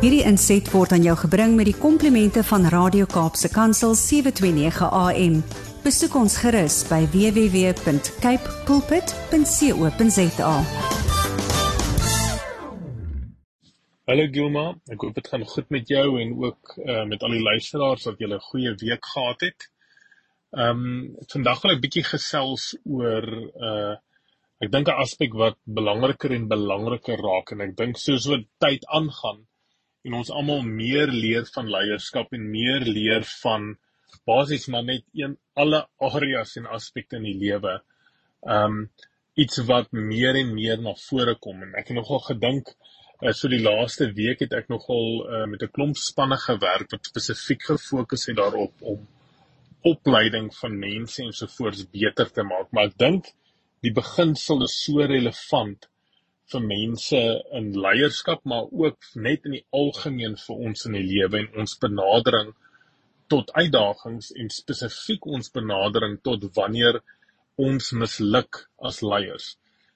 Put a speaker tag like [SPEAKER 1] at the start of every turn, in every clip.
[SPEAKER 1] Hierdie inset word aan jou gebring met die komplimente van Radio Kaapse Kansel 729 AM. Besoek ons gerus by www.cape pulpit.co.za.
[SPEAKER 2] Hallo Gilma, ek hoop dit gaan goed met jou en ook uh, met al die luisteraars dat julle 'n goeie week gehad het. Ehm um, vandag wil ek bietjie gesels oor uh ek dink 'n aspek wat belangriker en belangriker raak en ek dink soos wat tyd aangaan en ons almal meer leer van leierskap en meer leer van basies maar net een alle areas en aspekte in die lewe. Um, iets wat meer en meer na vore kom en ek het nogal gedink Uh, so die laaste week het ek nogal uh, met 'n klomp spanne gewerk wat spesifiek gefokus het daarop om opleiding van mense en sovoorts beter te maak. Maar ek dink die beginsel is so relevant vir mense in leierskap, maar ook net in die algemeen vir ons in die lewe en ons benadering tot uitdagings en spesifiek ons benadering tot wanneer ons misluk as leiers.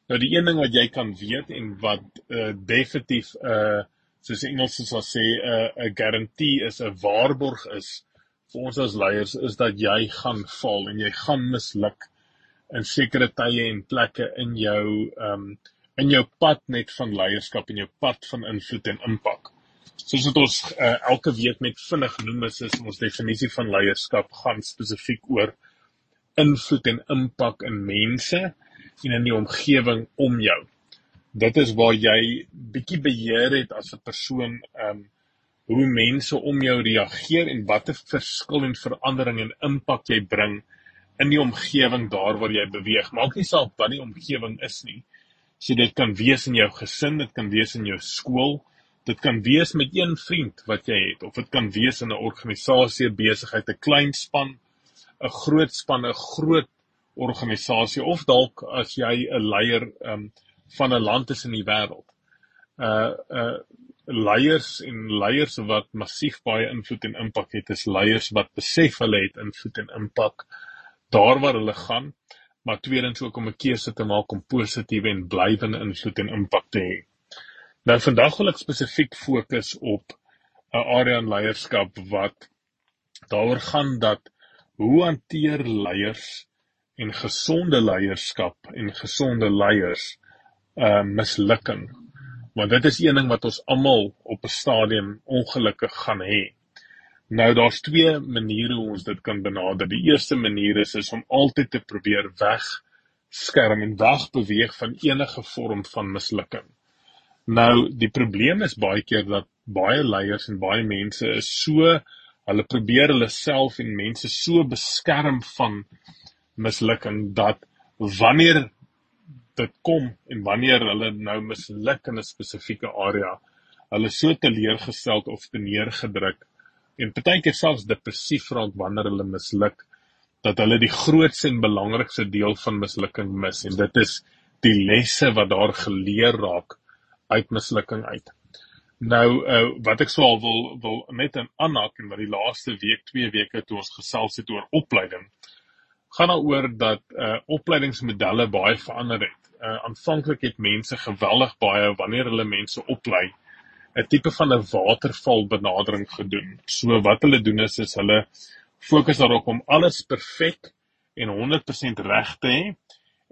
[SPEAKER 2] Nou die een ding wat jy kan weet en wat uh definitief uh soos die Engels sal sê 'n uh, 'n garantie is 'n waarborg is vir ons as leiers is dat jy gaan val en jy gaan misluk in sekere tye en plekke in jou um in jou pad net van leierskap en jou pad van invloed en impak. Soos wat ons uh, elke week net vinnig noem is, is ons definisie van leierskap gaan spesifiek oor invloed en impak in mense en in die omgewing om jou. Dit is waar jy bietjie beheer het as 'n persoon um hoe mense om jou reageer en watter verskil en verandering en impak jy bring in die omgewing daar waar jy beweeg. Maak nie saak wat die omgewing is nie. So dit kan wees in jou gesin, dit kan wees in jou skool, dit kan wees met een vriend wat jy het of dit kan wees in 'n organisasie, besigheid, 'n klein span, 'n groot span, 'n groot organisasie of dalk as jy 'n leier um, van 'n land is in die wêreld. Uh uh leiers en leiers wat massief baie invloed en impak het, is leiers wat besef hulle het invloed en impak daar waar hulle gaan, maar tweedens ook om 'n keuse te maak om positiewe en blywende invloed en impak te hê. Nou vandag wil ek spesifiek fokus op 'n area in leierskap wat daaroor gaan dat hoe hanteer leiers en gesonde leierskap en gesonde leiers uh mislukking. Want dit is een ding wat ons almal op 'n stadium ongelukkig gaan hê. Nou daar's twee maniere hoe ons dit kan benader. Die eerste manier is is om altyd te probeer weg skerm en weg beweeg van enige vorm van mislukking. Nou die probleem is baie keer dat baie leiers en baie mense is so hulle probeer hulle self en mense so beskerm van mislukking dat wanneer dit kom en wanneer hulle nou misluk in 'n spesifieke area, hulle so teleurgesteld of teneergedruk en partykeer selfs depressief raak wanneer hulle misluk dat hulle die grootste en belangrikste deel van mislukking mis en dit is die lesse wat daar geleer raak uit mislukking uit. Nou uh, wat ek sou al wil wil net in aanhaak en wat die laaste week, 2 weke toe ons gesels het oor opleiding, gaan daaroor dat uh opleidingsmodelle baie verander het. Uh aanvanklik het mense geweldig baie wanneer hulle mense oplei 'n tipe van 'n waterval benadering gedoen. So wat hulle doen is is hulle fokus daarop om alles perfek en 100% reg te hê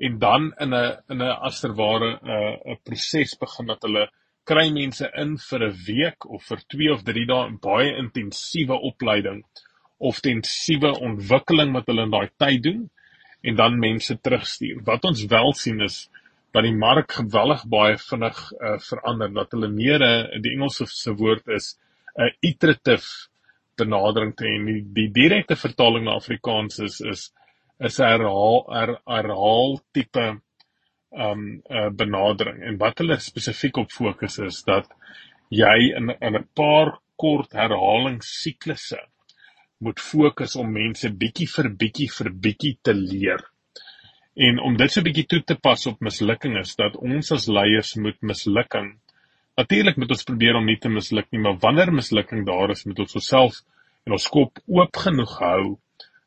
[SPEAKER 2] en dan in 'n in 'n asterware 'n uh, 'n proses begin dat hulle kry mense in vir 'n week of vir 2 of 3 dae baie intensiewe opleiding of intensiewe ontwikkeling wat hulle in daai tyd doen en dan mense terugstuur. Wat ons wel sien is dat die mark geweldig baie vinnig uh, verander dat hulle meer 'n uh, die Engelse se woord is 'n uh, iterative benadering te en die, die direkte vertaling na Afrikaans is is is herhaal her, herhaal tipe um uh, benadering en wat hulle spesifiek op fokus is dat jy in in 'n paar kort herhalingsiklusse moet fokus om mense bietjie vir bietjie vir bietjie te leer. En om dit so bietjie toe te pas op mislukking is dat ons as leiers moet mislukking Natuurlik moet ons probeer om nie te misluk nie, maar wanneer mislukking daar is, moet ons osself en ons kop oop genoeg hou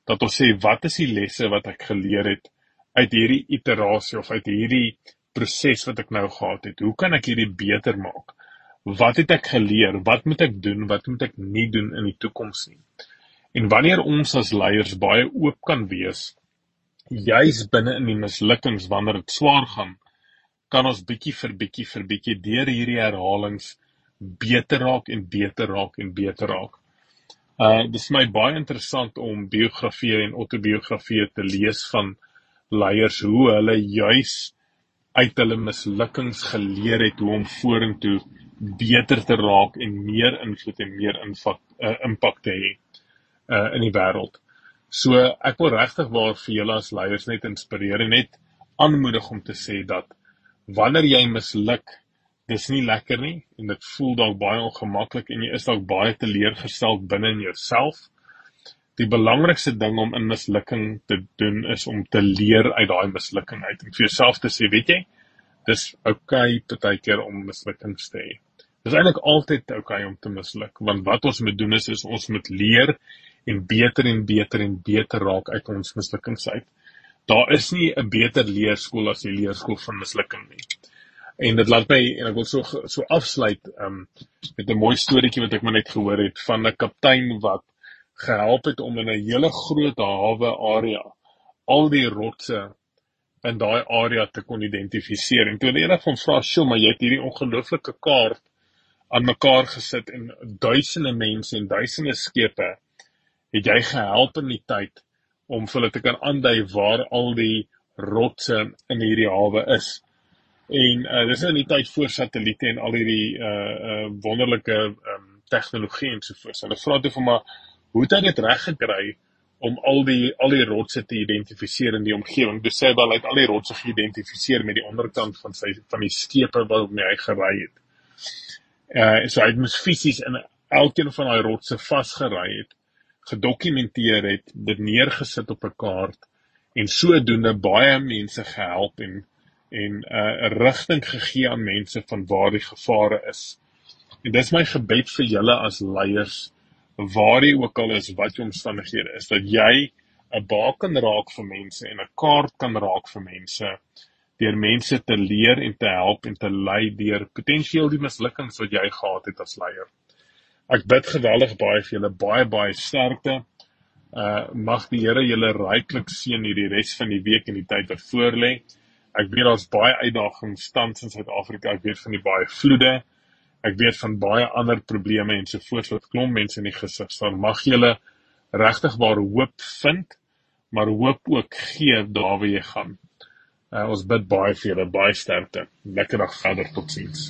[SPEAKER 2] dat ons sê wat is die lesse wat ek geleer het uit hierdie iterasie of uit hierdie proses wat ek nou gehad het? Hoe kan ek hierdie beter maak? wat het ek geleer? Wat moet ek doen? Wat moet ek nie doen in die toekoms nie? En wanneer ons as leiers baie oop kan wees, juis binne in die mislukkings wanneer dit swaar gaan, kan ons bietjie vir bietjie vir bietjie deur hierdie herhalings beter raak en beter raak en beter raak. Uh dis my baie interessant om biografieë en autobiografieë te lees van leiers hoe hulle juis uit hulle mislukkings geleer het hoe om vorentoe beter te raak en meer invloed en meer impak uh, impak te hê uh, in die wêreld. So ek wil regtig waar vir julle as leiers net inspireer en net aanmoedig om te sê dat wanneer jy misluk, dis nie lekker nie en dit voel dalk baie ongemaklik en jy is dalk baie teleurgestel binne in jouself. Die belangrikste ding om in mislukking te doen is om te leer uit daai mislukking uit en vir jouself te sê, weet jy, dis oukei okay, partykeer om mislukkings te hê. Dis eintlik altyd oukei okay om te misluk want wat ons moet doen is, is ons moet leer en beter en beter en beter raak uit ons mislukkings uit. Daar is nie 'n beter leerskool as die leerskool van mislukking nie. En dit laat my en ek wil so so afsluit um met 'n mooi storieetjie wat ek maar net gehoor het van 'n kaptein wat gehelp het om in 'n hele groot hawe area al die rotse in daai area te kon identifiseer. En toe hulle eendag van vra, "Sjoe, maar jy het hierdie ongelooflike kaart aan mekaar gesit en duisende mense en duisende skepe het jy gehelp in die tyd om vir hulle te kan aandui waar al die rotse in hierdie hawe is. En uh, dis in die tyd voor satelliete en al hierdie uh uh wonderlike um tegnologie en so voort. Hulle vra toe vir maar hoe het hy dit reg gekry om al die al die rotse te identifiseer in die omgewing? Dis sê wel hy het al die rotse geïdentifiseer met die onderkant van sy van die skepe waarmee hy gery het. Uh so hy het mos fisies in elkeen van daai rotse vasgery het gedokumenteer het, dit neergesit op 'n kaart en sodoende baie mense gehelp en en 'n uh, rigting gegee aan mense van waar die gevare is. En dis my gebed vir julle as leiers, waar jy ook al is, wat jou omstandighede is, dat jy 'n baken raak vir mense en 'n kaart kan raak vir mense deur mense te leer en te help en te lei deur potensieel die mislukkings wat jy gehad het as leier. Ek bid geweldig baie vir julle, baie baie sterkte. Uh mag die Here julle ryklik seën hierdie res van die week en die tyd wat voorlê. Ek weet daar's baie uitdagings tans in Suid-Afrika. Ek weet van die baie vloede. Ek weet van baie ander probleme en so voort wat klomp mense in die gesig staan. Mag julle regtig waar hoop vind, maar hoop ook gee daar waar jy gaan. Uh, ons bid baie vir julle, baie sterkte. Lekker dag verder. Totsiens.